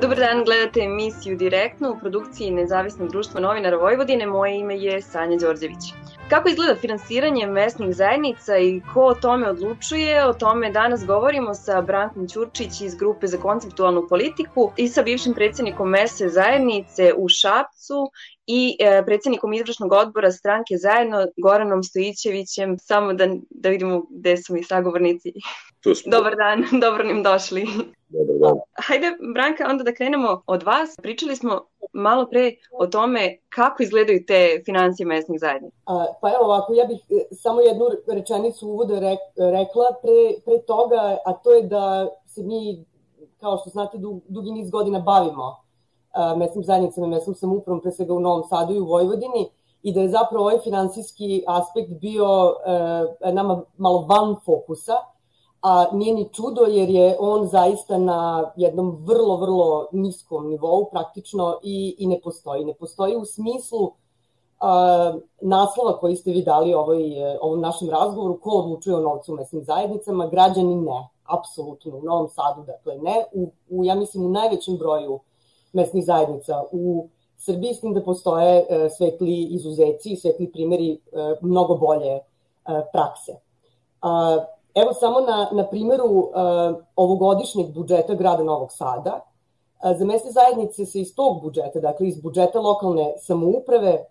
Dobar dan, gledate emisiju Direktno u produkciji Nezavisnog društva novinara Vojvodine. Moje ime je Sanja Đorđević. Kako izgleda finansiranje mesnih zajednica i ko o tome odlučuje? O tome danas govorimo sa Brankom Ćurčić iz Grupe za konceptualnu politiku i sa bivšim predsednikom mese zajednice u Šapcu i e, predsednikom izvršnog odbora stranke zajedno Goranom Stojićevićem. Samo da, da vidimo gde su mi sagovornici. Tu smo. Dobar dan, dobro nam došli. Dobar dan. Hajde, Branka, onda da krenemo od vas. Pričali smo malo pre o tome kako izgledaju te financije mesnih zajednica. A, pa evo ovako, ja bih e, samo jednu rečenicu uvoda rek, rekla pre, pre toga, a to je da se mi, kao što znate, dug, dugi niz godina bavimo mesnim zajednicama i mesnom samoupravom, pre svega u Novom Sadu i u Vojvodini, i da je zapravo ovaj finansijski aspekt bio e, nama malo van fokusa, a nije ni čudo jer je on zaista na jednom vrlo, vrlo niskom nivou praktično i, i ne postoji. Ne postoji u smislu a, naslova koji ste vi dali ovoj, ovom našem razgovoru, ko odlučuje o novcu u mesnim zajednicama, građani ne, apsolutno, u Novom Sadu, dakle ne, u, u ja mislim u najvećem broju mesnih zajednica u Srbiji, s tim da postoje e, svetli izuzeci i svetli primeri e, mnogo bolje e, prakse. Evo samo na, na primjeru uh, ovogodišnjeg budžeta grada Novog Sada, za mesne zajednice se iz tog budžeta, dakle iz budžeta lokalne samouprave,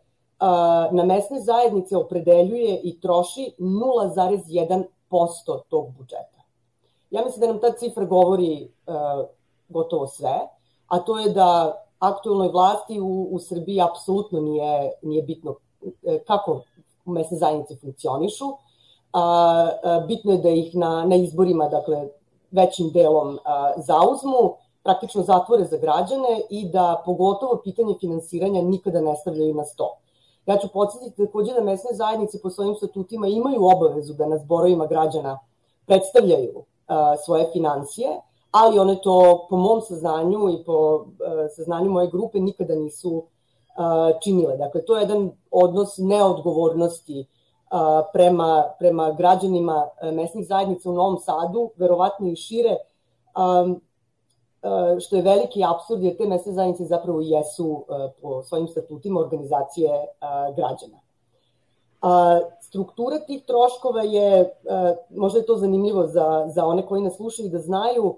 na mesne zajednice opredeljuje i troši 0,1% tog budžeta. Ja mislim da nam ta cifra govori gotovo sve, a to je da aktualnoj vlasti u, u Srbiji apsolutno nije, nije bitno kako mesne zajednice funkcionišu, a, a, bitno je da ih na, na izborima, dakle, većim delom a, zauzmu, praktično zatvore za građane i da pogotovo pitanje finansiranja nikada ne stavljaju na sto. Ja ću podsjetiti takođe da mesne zajednice po svojim statutima imaju obavezu da na zborovima građana predstavljaju a, svoje financije, ali one to po mom saznanju i po a, saznanju moje grupe nikada nisu a, činile. Dakle, to je jedan odnos neodgovornosti prema, prema građanima e, mesnih zajednica u Novom Sadu, verovatno i šire, što je veliki absurd jer te mesne zajednice zapravo jesu e, po svojim statutima organizacije građana. Struktura tih troškova je, e, možda je to zanimljivo za, za one koji nas slušaju da znaju,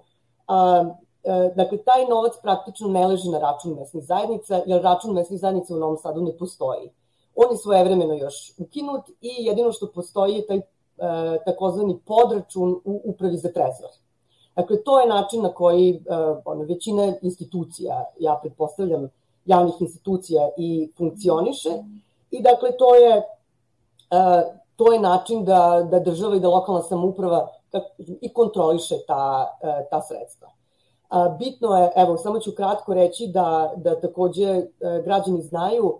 dakle, taj novac praktično ne leži na račun mesnih zajednica, jer račun mesnih zajednica u Novom Sadu ne postoji. On je svojevremeno još ukinut i jedino što postoji je taj e, takozvani podračun u upravi za trezor. Dakle, to je način na koji e, ono, većina institucija, ja pretpostavljam, javnih institucija i funkcioniše i dakle to je e, to je način da, da država i da lokalna samouprava i kontroliše ta, e, ta sredstva. Bitno je, evo, samo ću kratko reći da, da takođe e, građani znaju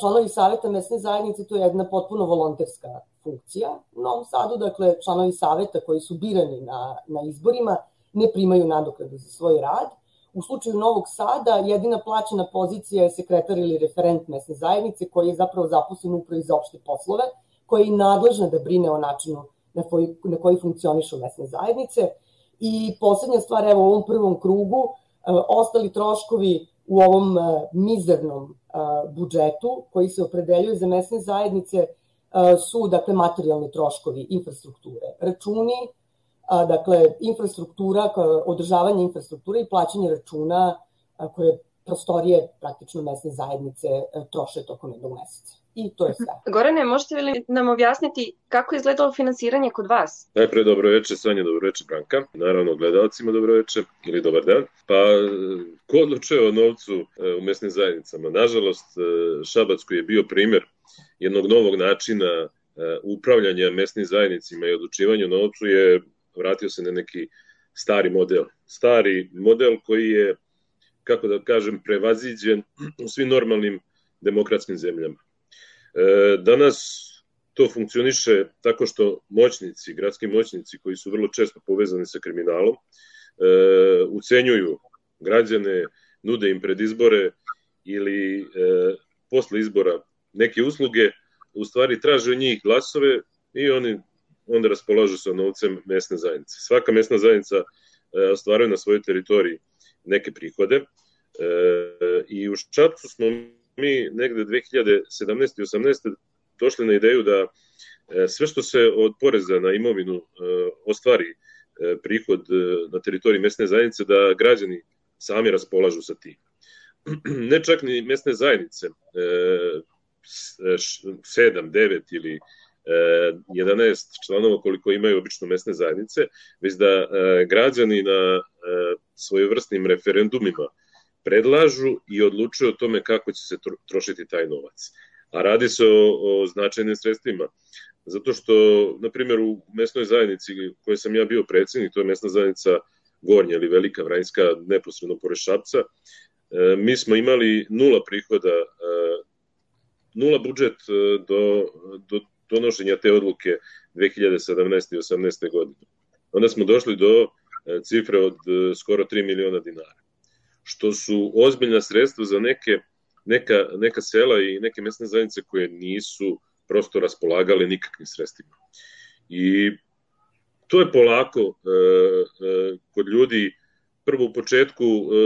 članovi saveta mesne zajednice, to je jedna potpuno volonterska funkcija. U Novom Sadu, dakle, članovi saveta koji su birani na, na izborima ne primaju nadoknadu za svoj rad. U slučaju Novog Sada jedina plaćena pozicija je sekretar ili referent mesne zajednice koji je zapravo zaposlen upravi za opšte poslove, koja je nadležna da brine o načinu na koji, na koji funkcionišu mesne zajednice. I poslednja stvar, evo u ovom prvom krugu, e, ostali troškovi u ovom e, mizernom budžetu koji se opredeljuju za mesne zajednice su dakle materijalni troškovi infrastrukture, računi, dakle infrastruktura, održavanje infrastrukture i plaćanje računa koje prostorije praktično mesne zajednice troše tokom jednog meseca. I to je sve. Gorane, možete li nam objasniti kako je izgledalo finansiranje kod vas? Najpre dobro veče, Sanja, dobro veče, Branka. Naravno, gledalcima dobro veče ili dobar dan. Pa, ko odlučuje o novcu e, u mesnim zajednicama? Nažalost, e, Šabac koji je bio primer jednog novog načina e, upravljanja mesnim zajednicima i odlučivanja o novcu je vratio se na neki stari model. Stari model koji je, kako da kažem, prevaziđen u svim normalnim demokratskim zemljama. E, danas to funkcioniše tako što moćnici, gradski moćnici koji su vrlo često povezani sa kriminalom, e, ucenjuju građane, nude im pred izbore ili e, posle izbora neke usluge, u stvari traže njih glasove i oni onda raspolažu sa novcem mesne zajednice. Svaka mesna zajednica ostvaruje na svojoj teritoriji neke prihode. I u Šapcu smo mi negde 2017. i 18. došli na ideju da e, sve što se od poreza na imovinu e, ostvari prihod na teritoriji mesne zajednice, da građani sami raspolažu sa tim. Ne čak ni mesne zajednice, 7, 9 ili 11 članova koliko imaju obično mesne zajednice, već da građani na svojevrsnim referendumima predlažu i odlučuju o tome kako će se trošiti taj novac. A radi se o, o značajnim sredstvima. Zato što, na primjer, u mesnoj zajednici koje sam ja bio predsednik, to je mesna zajednica Gornja ili Velika Vranjska, neposredno pored Šapca, e, mi smo imali nula prihoda, e, nula budžet e, do, do donošenja te odluke 2017. i 18. godine. Onda smo došli do cifre od skoro 3 miliona dinara što su ozbiljna sredstva za neke, neka, neka sela i neke mesne zajednice koje nisu prosto raspolagale nikakvim sredstvima. I to je polako e, e, kod ljudi prvo u početku e,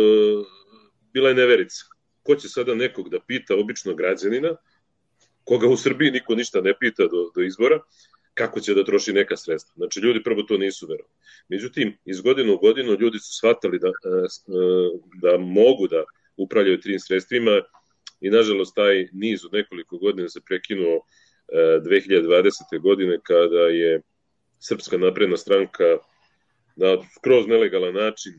bila je neverica. Ko će sada nekog da pita, obično građanina, koga u Srbiji niko ništa ne pita do, do izbora, kako će da troši neka sredstva. Znači, ljudi prvo to nisu verovali. Međutim, iz godine u godinu ljudi su shvatali da, e, e, da mogu da upravljaju tim sredstvima i, nažalost, taj niz od nekoliko godina se prekinuo 2020. E, godine kada je Srpska napredna stranka na skroz nelegalan način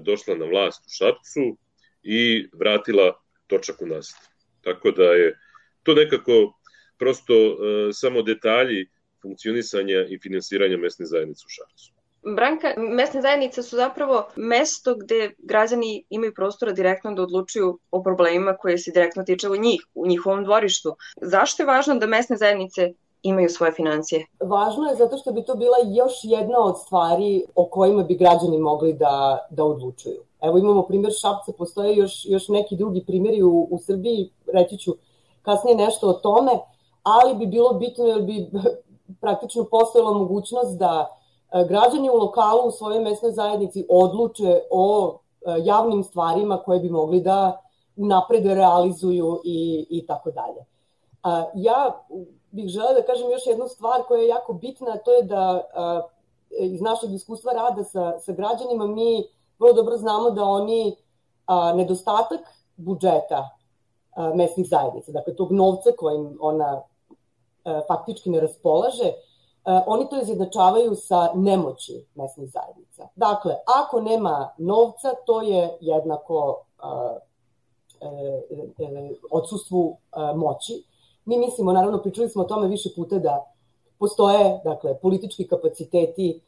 došla na vlast u Šapcu i vratila točak u nas. Tako da je to nekako prosto e, samo detalji funkcionisanja i finansiranja mesne zajednice u Šapcu. Branka, mesne zajednice su zapravo mesto gde građani imaju prostora direktno da odlučuju o problemima koje se direktno tiče u njih, u njihovom dvorištu. Zašto je važno da mesne zajednice imaju svoje financije? Važno je zato što bi to bila još jedna od stvari o kojima bi građani mogli da, da odlučuju. Evo imamo primjer Šapca, postoje još, još neki drugi primjeri u, u Srbiji, reći ću kasnije nešto o tome, ali bi bilo bitno jer bi praktično postojala mogućnost da e, građani u lokalu u svojoj mesnoj zajednici odluče o e, javnim stvarima koje bi mogli da napred realizuju i, i tako dalje. Ja bih žela da kažem još jednu stvar koja je jako bitna, a to je da iz našeg iskustva rada sa, sa građanima mi vrlo dobro znamo da oni a, nedostatak budžeta a, mesnih zajednica, dakle tog novca kojim ona E, faktički ne raspolaže, e, oni to izjednačavaju sa nemoći mesnih zajednica. Dakle, ako nema novca, to je jednako e, odsustvu moći. Mi mislimo, naravno, pričali smo o tome više puta da postoje dakle, politički kapaciteti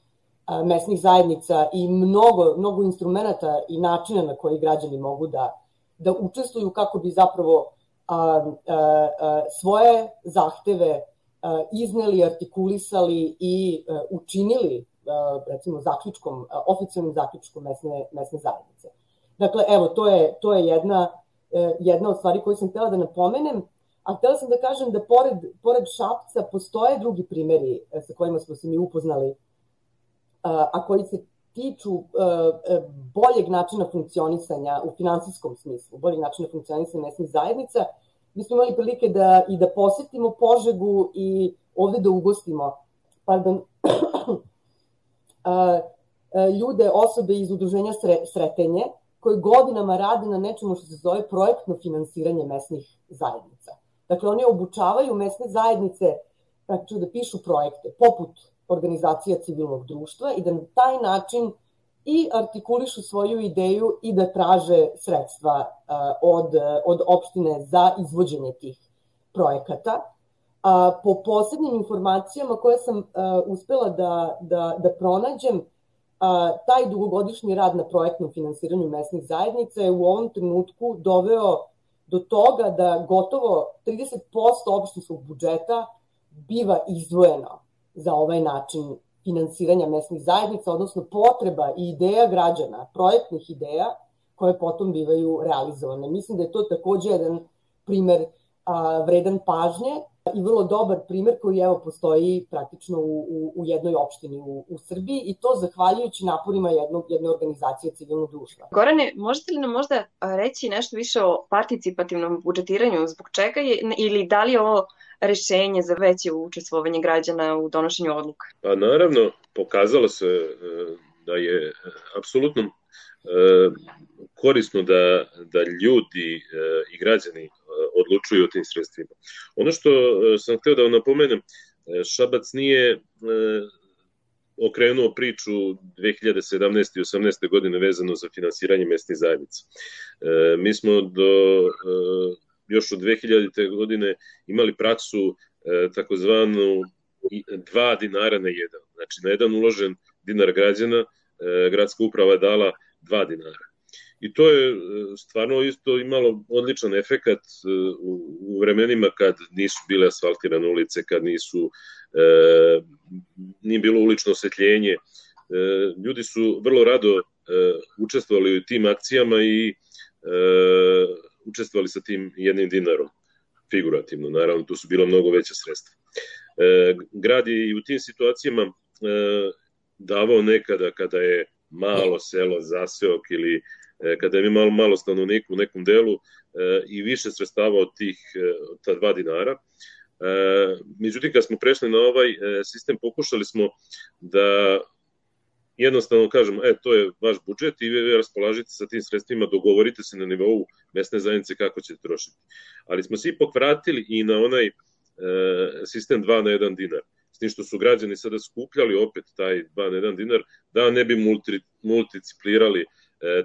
mesnih zajednica i mnogo, mnogo instrumenta i načina na koji građani mogu da, da učestvuju kako bi zapravo a, a, a, svoje zahteve a, izneli, artikulisali i a, učinili a, recimo zaključkom, a, oficijalnim zaključkom mesne, mesne zajednice. Dakle, evo, to je, to je jedna, a, jedna od stvari koju sam htela da napomenem, a htela sam da kažem da pored, pored Šapca postoje drugi primeri sa kojima smo se mi upoznali, a, a koji se tiču uh, boljeg načina funkcionisanja u finansijskom smislu, boljeg načina funkcionisanja mesnih zajednica, mi smo imali prilike da i da posetimo Požegu i ovde da ugostimo pardon, ljude, osobe iz udruženja Sretenje, koji godinama rade na nečemu što se zove projektno finansiranje mesnih zajednica. Dakle, oni obučavaju mesne zajednice praktično da pišu projekte, poput organizacija civilnog društva i da na taj način i artikulišu svoju ideju i da traže sredstva od, od opštine za izvođenje tih projekata. A, po posebnim informacijama koje sam a, uspela da, da, da pronađem, a, taj dugogodišnji rad na projektnom finansiranju mesnih zajednica je u ovom trenutku doveo do toga da gotovo 30% opštinskog budžeta biva izdvojeno za ovaj način finansiranja mesnih zajednica, odnosno potreba i ideja građana, projektnih ideja, koje potom bivaju realizovane. Mislim da je to takođe jedan primer a, vredan pažnje i vrlo dobar primer koji evo postoji praktično u, u, u jednoj opštini u, u Srbiji i to zahvaljujući naporima jednog, jedne organizacije civilnog društva. Gorane, možete li nam možda reći nešto više o participativnom budžetiranju, zbog čega je ili da li je ovo rešenje za veće učestvovanje građana u donošenju odluka? Pa naravno, pokazalo se e, da je e, apsolutno e, korisno da, da ljudi i građani odlučuju o tim sredstvima. Ono što sam hteo da vam napomenem, Šabac nije okrenuo priču 2017. i 18. godine vezano za finansiranje mesnih zajednica. Mi smo do još od 2000. godine imali praksu takozvanu dva dinara na jedan. Znači, na jedan uložen dinar građana, gradska uprava dala dva dinara. I to je stvarno isto imalo odličan efekat u, u vremenima kad nisu bile asfaltirane ulice, kad nisu e, nije bilo ulično osvetljenje. E, ljudi su vrlo rado e, učestvovali u tim akcijama i e, učestvovali sa tim jednim dinarom, figurativno, naravno, tu su bilo mnogo veća sredstva. E, grad je i u tim situacijama e, davao nekada kada je malo selo, zaseok ili e, kada je malo, malo stanovnika u nekom delu e, i više sredstava od tih e, ta dva dinara. Međutim, kad smo prešli na ovaj sistem, pokušali smo da jednostavno kažemo, e, to je vaš budžet i vi raspolažite sa tim sredstvima, dogovorite se na nivou mesne zajednice kako ćete trošiti. Ali smo se ipak vratili i na onaj e, sistem 2 na 1 dinar. S tim što su građani sada skupljali opet taj 2 na 1 dinar, da ne bi multi, multiciplirali e,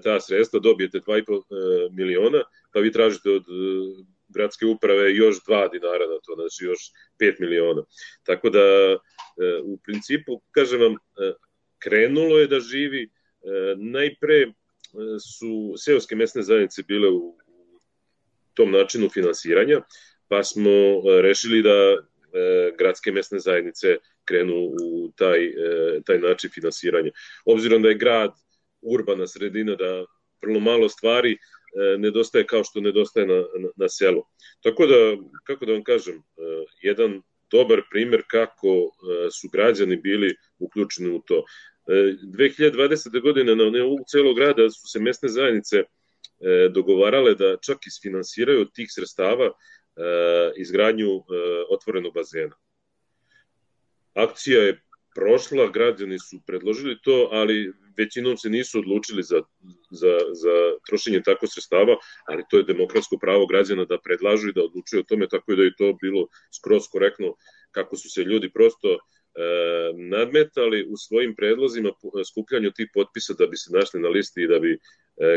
ta sredstva, dobijete 2,5 e, miliona, pa vi tražite od e, gradske uprave još 2 dinara na to, znači još 5 miliona. Tako da, e, u principu, kažem vam, e, krenulo je da živi. E, najpre e, su seoske mesne zajednice bile u tom načinu finansiranja, pa smo e, rešili da gradske mesne zajednice krenu u taj, taj način finansiranja. Obzirom da je grad urbana sredina, da vrlo malo stvari nedostaje kao što nedostaje na, na, na selu. Tako da, kako da vam kažem, jedan dobar primer kako su građani bili uključeni u to. 2020. godine na nivou celog grada su se mesne zajednice e, dogovarale da čak isfinansiraju od tih sredstava e, izgradnju e, otvorenog bazena. Akcija je prošla, građani su predložili to, ali većinom se nisu odlučili za, za, za trošenje tako sredstava, ali to je demokratsko pravo građana da predlažu i da odlučuju o tome, tako da je to bilo skroz korektno kako su se ljudi prosto E, nadmetali u svojim predlozima skupljanju tih potpisa da bi se našli na listi i da bi e,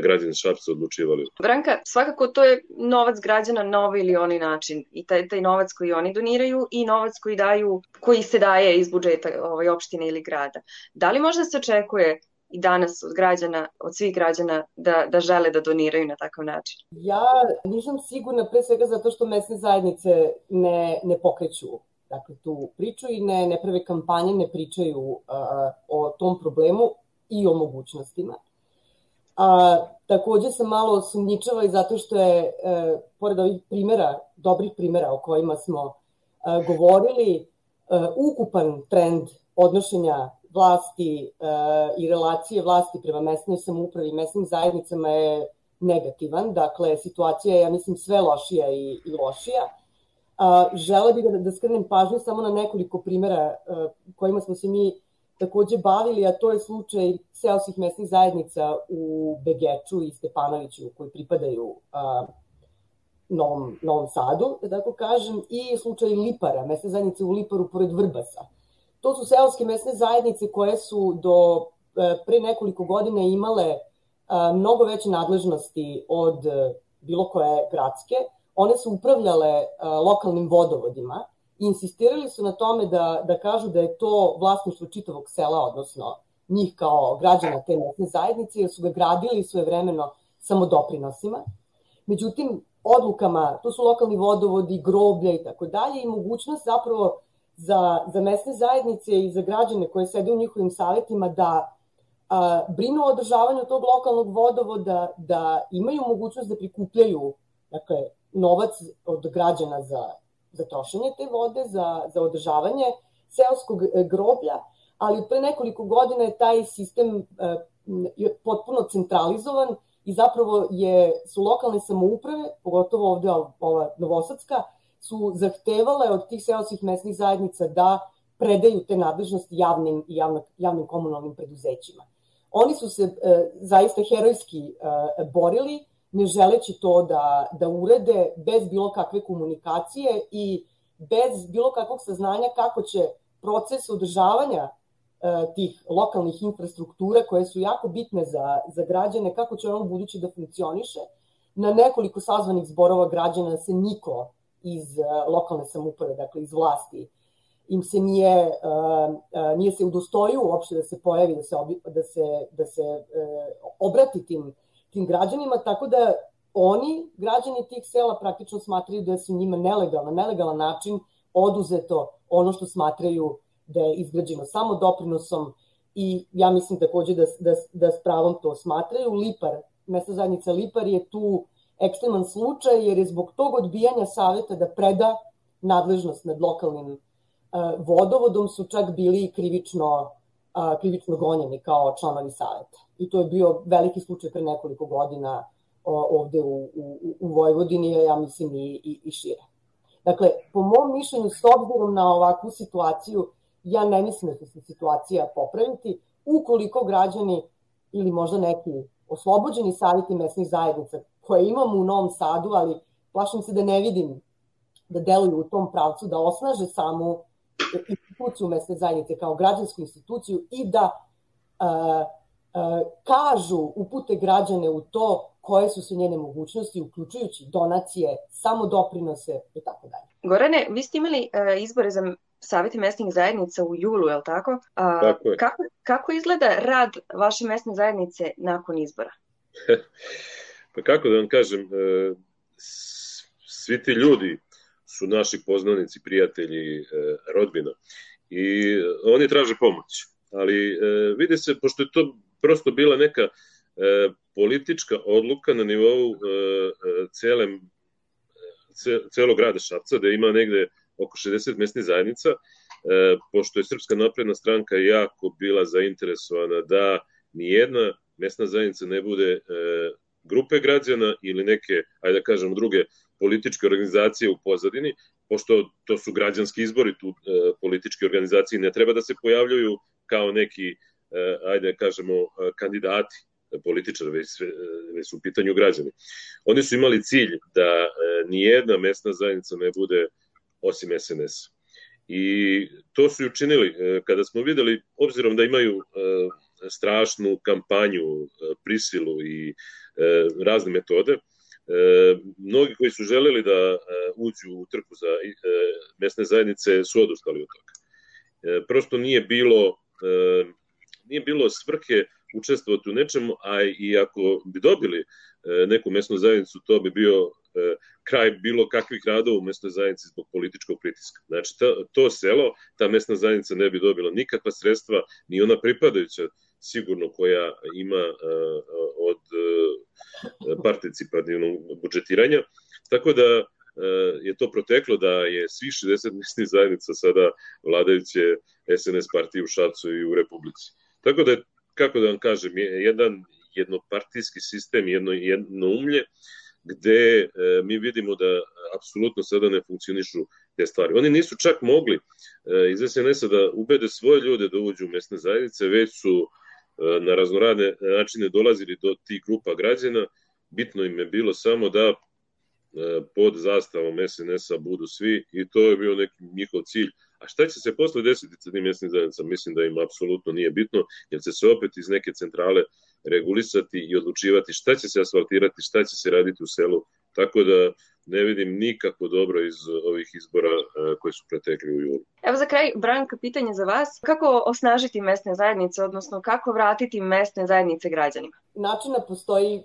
građani Šapca odlučivali. Branka, svakako to je novac građana na ovaj ili onaj način i taj, taj novac koji oni doniraju i novac koji daju, koji se daje iz budžeta ovaj, opštine ili grada. Da li možda se očekuje i danas od građana, od svih građana da, da žele da doniraju na takav način? Ja nisam sigurna pre svega zato što mesne zajednice ne, ne pokreću dakle, tu priču i ne, ne prave kampanje, ne pričaju uh, o tom problemu i o mogućnostima. A, takođe sam malo sumnjičava i zato što je, e, pored ovih primera, dobrih primera o kojima smo e, govorili, e, ukupan trend odnošenja vlasti e, i relacije vlasti prema mesnoj samoupravi i mesnim zajednicama je negativan. Dakle, situacija je, ja mislim, sve lošija i, i lošija. Žele bih da, da skrenem pažnju samo na nekoliko primera kojima smo se mi takođe bavili, a to je slučaj seoskih mesnih zajednica u Begeču i Stepanoviću koji pripadaju a, Novom, Novom Sadu, da tako kažem, i slučaj Lipara, mesne zajednice u Liparu pored Vrbasa. To su seoske mesne zajednice koje su do pre nekoliko godina imale a, mnogo veće nadležnosti od bilo koje gradske, one su upravljale uh, lokalnim vodovodima i insistirali su na tome da, da kažu da je to vlasništvo čitavog sela, odnosno njih kao građana te mesne zajednice, jer su ga gradili svoje vremeno samodoprinosima. Međutim, odlukama, to su lokalni vodovodi, groblja i tako dalje, i mogućnost zapravo za, za mesne zajednice i za građane koje sede u njihovim savjetima da a, brinu o održavanju tog lokalnog vodovoda, da imaju mogućnost da prikupljaju dakle, novac od građana za za trošenje te vode, za, za održavanje seoskog e, groblja, ali pre nekoliko godina je taj sistem je potpuno centralizovan i zapravo je, su lokalne samouprave, pogotovo ovde ova Novosadska, su zahtevale od tih seoskih mesnih zajednica da predaju te nadležnosti javnim i javno, javnim komunalnim preduzećima. Oni su se e, zaista herojski e, borili, ne želeći to da, da urede bez bilo kakve komunikacije i bez bilo kakvog saznanja kako će proces održavanja e, tih lokalnih infrastruktura koje su jako bitne za, za građane, kako će ono budući da funkcioniše. Na nekoliko sazvanih zborova građana se niko iz e, lokalne samuprave, dakle iz vlasti, im se nije, uh, uh, nije se udostojio uopšte da se pojavi, da se, obi, da se, da se uh, obrati tim, tim građanima, tako da oni, građani tih sela, praktično smatraju da su njima nelegalno, nelegalan način oduzeto ono što smatraju da je izgrađeno samo doprinosom i ja mislim takođe da, da, da s pravom to smatraju. Lipar, mesta zajednica Lipar je tu ekstreman slučaj jer je zbog tog odbijanja saveta da preda nadležnost nad lokalnim vodovodom su čak bili krivično, krivično gonjeni kao članovi saveta. I to je bio veliki slučaj pre nekoliko godina ovde u, u, u Vojvodini, ja mislim i, i, i šire. Dakle, po mom mišljenju, s obzirom na ovakvu situaciju, ja ne mislim da će se situacija popraviti ukoliko građani ili možda neki oslobođeni savjeti mesnih zajednica koje imamo u Novom Sadu, ali plašim se da ne vidim da deluju u tom pravcu, da osnaže samu instituciju mesne zajednice kao građansku instituciju i da uh, uh, kažu, upute građane u to koje su su njene mogućnosti, uključujući donacije, samo doprinose i tako dalje. Gorane, vi ste imali uh, izbore za savjeti mesnih zajednica u julu, je li tako? Uh, tako je. Kako, kako izgleda rad vaše mesne zajednice nakon izbora? pa kako da vam kažem, svi ti ljudi su naši poznanici, prijatelji, e, rodbina. I oni traže pomoć. Ali e, vidi se, pošto je to prosto bila neka e, politička odluka na nivou cele, celog grada Šapca, da ima negde oko 60 mesnih zajednica, pošto je Srpska napredna stranka jako bila zainteresovana da nijedna mesna zajednica ne bude grupe građana ili neke, ajde da kažem, druge političke organizacije u pozadini, pošto to su građanski izbori, tu e, političke organizacije ne treba da se pojavljuju kao neki, e, ajde kažemo, e, kandidati političara, već, već su u pitanju građani. Oni su imali cilj da e, nijedna mesna zajednica ne bude osim SNS. I to su i učinili. E, kada smo videli, obzirom da imaju e, strašnu kampanju, e, prisilu i e, razne metode, E, mnogi koji su želeli da e, uđu u trku za e, mesne zajednice su odustali od toga. E, prosto nije bilo e, nije bilo svrhe učestvovati u nečemu, a i ako bi dobili e, neku mesnu zajednicu, to bi bio e, kraj bilo kakvih radova u mesnoj zajednici zbog političkog pritiska. Znači, to, to selo, ta mesna zajednica ne bi dobila nikakva sredstva, ni ona pripadajuća sigurno koja ima od participativnog budžetiranja. Tako da je to proteklo da je svi 60 mesnih zajednica sada vladajuće SNS partije u Šapcu i u Republici. Tako da je, kako da vam kažem, jedan jednopartijski sistem, jedno, jedno umlje, gde e, mi vidimo da apsolutno sada ne funkcionišu te stvari. Oni nisu čak mogli e, iz SNS-a da ubede svoje ljude da uđu u mesne zajednice, već su na raznoradne načine dolazili do tih grupa građana, bitno im je bilo samo da e, pod zastavom SNS-a budu svi i to je bio neki njihov cilj. A šta će se posle desiti sa tim mesnim zajednicama? Mislim da im apsolutno nije bitno, jer će se opet iz neke centrale regulisati i odlučivati šta će se asfaltirati, šta će se raditi u selu, tako da ne vidim nikako dobro iz ovih izbora e, koji su pretekli u julu. Evo za kraj, Branka, pitanje za vas. Kako osnažiti mesne zajednice, odnosno kako vratiti mesne zajednice građanima? Načina postoji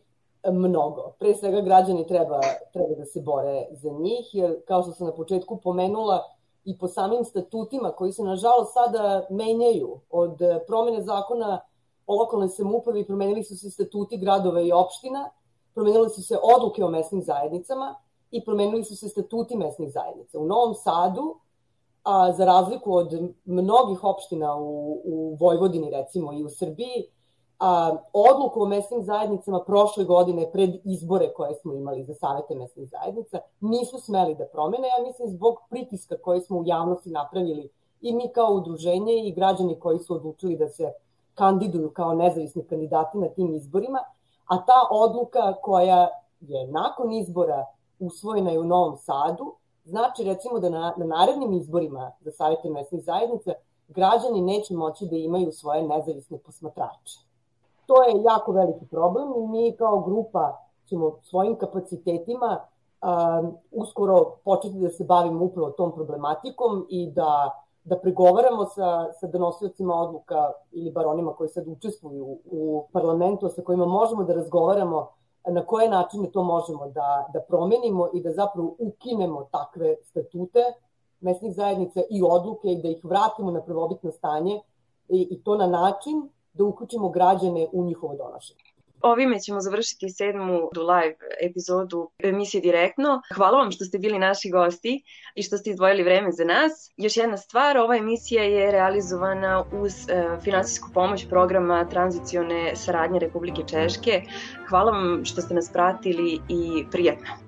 mnogo. Pre svega građani treba, treba da se bore za njih, jer kao što sam na početku pomenula, i po samim statutima koji se nažalost sada menjaju od promene zakona o lokalnoj samoupravi, promenili su se statuti gradova i opština, promenile su se odluke o mesnim zajednicama i promenili su se statuti mesnih zajednica. U Novom Sadu, a, za razliku od mnogih opština u, u Vojvodini recimo i u Srbiji, a, odluku o mesnim zajednicama prošle godine pred izbore koje smo imali za savete mesnih zajednica nisu smeli da promene, ja mislim zbog pritiska koje smo u javnosti napravili i mi kao udruženje i građani koji su odlučili da se kandiduju kao nezavisni kandidati na tim izborima, a ta odluka koja je nakon izbora usvojena je u Novom Sadu, znači recimo da na, na narednim izborima za savjete mesnih zajednica građani neće moći da imaju svoje nezavisne posmatrače. To je jako veliki problem i mi kao grupa ćemo svojim kapacitetima um, uskoro početi da se bavimo upravo tom problematikom i da da pregovaramo sa, sa donosiocima odluka ili bar onima koji sad učestvuju u parlamentu, sa kojima možemo da razgovaramo na koje načine to možemo da, da promenimo i da zapravo ukinemo takve statute mesnih zajednica i odluke i da ih vratimo na prvobitno stanje i, i to na način da uključimo građane u njihovo donošenje. Ovime ćemo završiti sedmu live epizodu emisije Direktno. Hvala vam što ste bili naši gosti i što ste izdvojili vreme za nas. Još jedna stvar, ova emisija je realizovana uz e, finansijsku pomoć programa tranzicione saradnje Republike Češke. Hvala vam što ste nas pratili i prijatno.